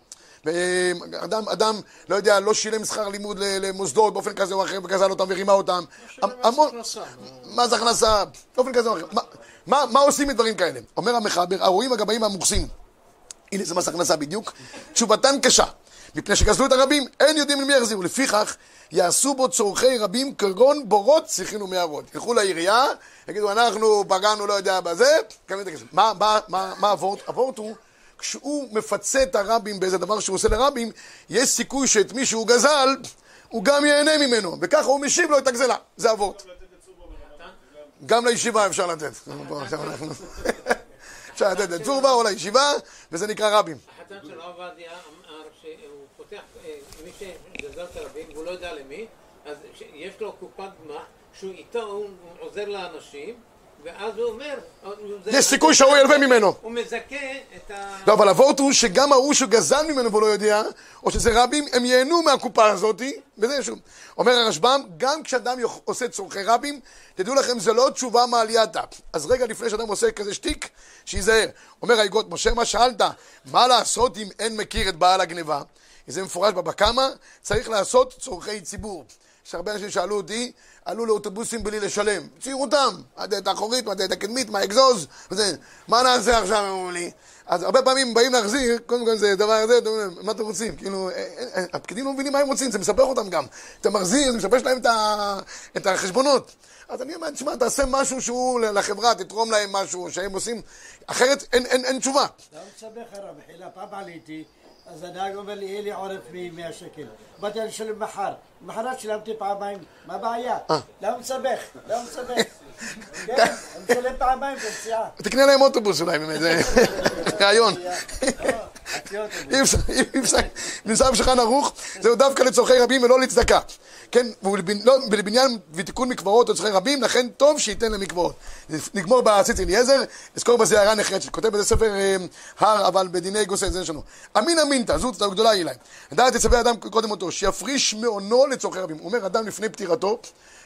ואדם, אדם, לא יודע, לא שילם שכר לימוד למוסדות באופן כזה או אחר, וגזל אותם ורימה אותם. המון, מה זה הכנסה? באופן כזה או אחר. מה, מה, עושים מדברים כאלה? אומר המחבר, הרועים הגבאים המוכסים. הנה זה מס הכנסה בדיוק. תשובתן קשה. מפני שגזלו את הרבים, אין יודעים למי יחזירו. לפיכך, יעשו בו צורכי רבים כגון בורות, צריכין ומערות. ילכו לעירייה, יגידו, אנחנו פגענו, לא יודע, בזה. מה, מה, מה, מה הוורט? הוורט הוא, כשהוא מפצה את הרבים באיזה דבר שהוא עושה לרבים, יש סיכוי שאת מי שהוא גזל, הוא גם ייהנה ממנו, וככה הוא משיב לו את הגזלה. זה אבות. גם לישיבה אפשר לתת. (laughs) אפשר לתת לצורבה או לישיבה, וזה נקרא רבים. החתן של הרב עובדיה אמר שהוא פותח, אה, מי שגזל את הרבים והוא לא יודע למי, אז יש לו קופת גמח, שהוא איתו, הוא עוזר לאנשים, ואז הוא אומר... זה- יש סיכוי שהוא ילווה ממנו. הוא מזכה את ה... לא, אבל אבות הוא שגם ההוא שגזל ממנו והוא לא יודע, או שזה רבים, הם ייהנו מהקופה הזאת, וזה שוב. אומר הרשב"ם, גם כשאדם עושה צורכי רבים, תדעו לכם, זה לא תשובה מעלייתא. אז רגע לפני שאדם עושה כזה שטיק, שייזהר. אומר האגרות, משה, מה שאלת? מה לעשות אם אין מכיר את בעל הגניבה? זה מפורש בבא קמא, צריך לעשות צורכי ציבור. יש הרבה אנשים שאלו אותי, עלו לאוטובוסים בלי לשלם. צעירותם, הדלת האחורית, מהדלת הקדמית, מהאגזוז, וזה, מה נעשה עכשיו, הם אומרים לי. אז הרבה פעמים באים להחזיר, קודם כל זה דבר הזה, אתם אומרים, מה אתם רוצים? כאילו, אה, אה, הפקידים לא מבינים מה הם רוצים, זה מסבך אותם גם. אתה מחזיר, זה משבש להם את, החשבונות. אז אני אומר, תשמע, תעשה משהו שהוא לחברה, תתרום להם משהו שהם עושים, אחרת אין, תשובה. לא מסבך הרב, מחילה, פעם עליתי, אז הנהג אומר לי, יהיה לי עורף מ-100 שקל. באתי לשלם מחר, למחרת שילמתי פעמיים, מה הבעיה? אה. למה מסבך? למה מסבך? כן, אני משלם פעמיים בנסיעה. תקנה להם אוטובוס אולי, באמת, זה (laughs) רעיון. נמצא בשולחן ערוך, זהו דווקא לצורכי רבים ולא לצדקה. כן, לא, ולבניין ותיקון מקוואות לצורכי רבים, לכן טוב שייתן למקוואות. נגמור בציץ אליעזר, נזכור בזה הערה נחרצת. כותב בזה ספר אה, הר, אבל בדיני גוסי זה שלנו. אמינא מינתא, זו צדקה גדולה להם. לדעת יצווה אדם קודם אותו, שיפריש מעונו לצורכי רבים. הוא אומר אדם לפני פטירתו,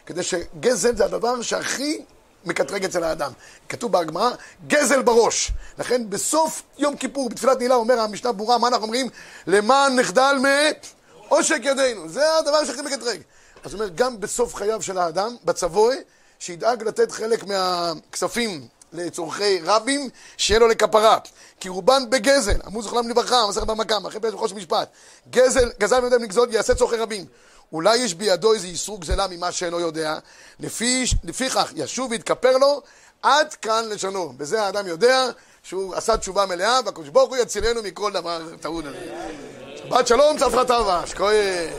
כדי שגזל זה הדבר שהכי מקטרג אצל האדם. כתוב בהגמרא, גזל בראש. לכן בסוף יום כיפור, בתפילת נעילה, אומר המשנה ברורה, מה אנחנו אומרים? למען נחדל מעושק ידינו. זה הדבר שהכי מקטרג. אז אומר, גם בסוף חייו של האדם, בצבוי, שידאג לתת חלק מהכספים לצורכי רבים, שיהיה לו לכפרה. כי רובן בגזל, אמרו זכרם לברכה, מסכת קמא, אחרי פרק בחודש משפט. גזל, גזל ויודע לגזול, יעשה צורכי רבים. אולי יש בידו איזה איסור גזלה ממה שאינו יודע, לפי, לפיכך ישוב ויתכפר לו, עד כאן לשונו. בזה האדם יודע שהוא עשה תשובה מלאה, והקדוש ברוך הוא יצילנו מכל דבר טעון הזה. שבת שלום, צפרא טבא, שכוייך.